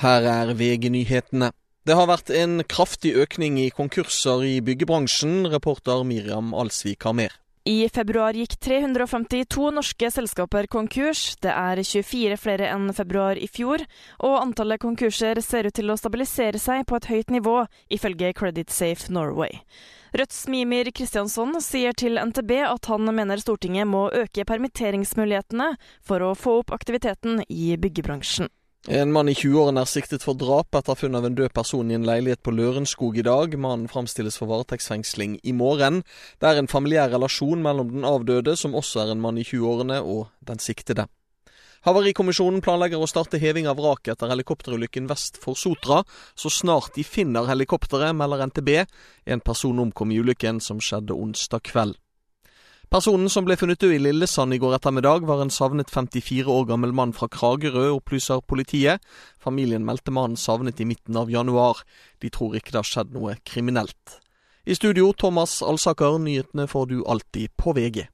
Her er VG-nyhetene. Det har vært en kraftig økning i konkurser i byggebransjen. Reporter Miriam Alsvik har mer. I februar gikk 352 norske selskaper konkurs. Det er 24 flere enn februar i fjor, og antallet konkurser ser ut til å stabilisere seg på et høyt nivå, ifølge Credit Safe Norway. Rødts Mimir Kristjansson sier til NTB at han mener Stortinget må øke permitteringsmulighetene for å få opp aktiviteten i byggebransjen. En mann i 20-årene er siktet for drap etter funn av en død person i en leilighet på Lørenskog i dag. Mannen framstilles for varetektsfengsling i morgen. Det er en familiær relasjon mellom den avdøde, som også er en mann i 20-årene, og den siktede. Havarikommisjonen planlegger å starte heving av vraket etter helikopterulykken vest for Sotra, så snart de finner helikopteret, melder NTB. En person omkom i ulykken som skjedde onsdag kveld. Personen som ble funnet død i Lillesand i går ettermiddag, var en savnet 54 år gammel mann fra Kragerø, opplyser politiet. Familien meldte mannen savnet i midten av januar. De tror ikke det har skjedd noe kriminelt. I studio, Thomas Alsaker. Nyhetene får du alltid på VG.